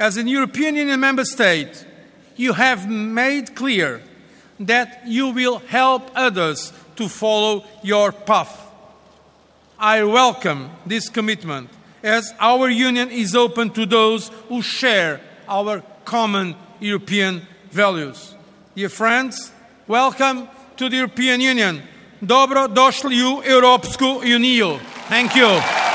As a European Union member state, you have made clear that you will help others to follow your path. I welcome this commitment as our union is open to those who share our common European values. Dear friends, welcome to the European Union. Dobro došli u Europsku uniju. Thank you.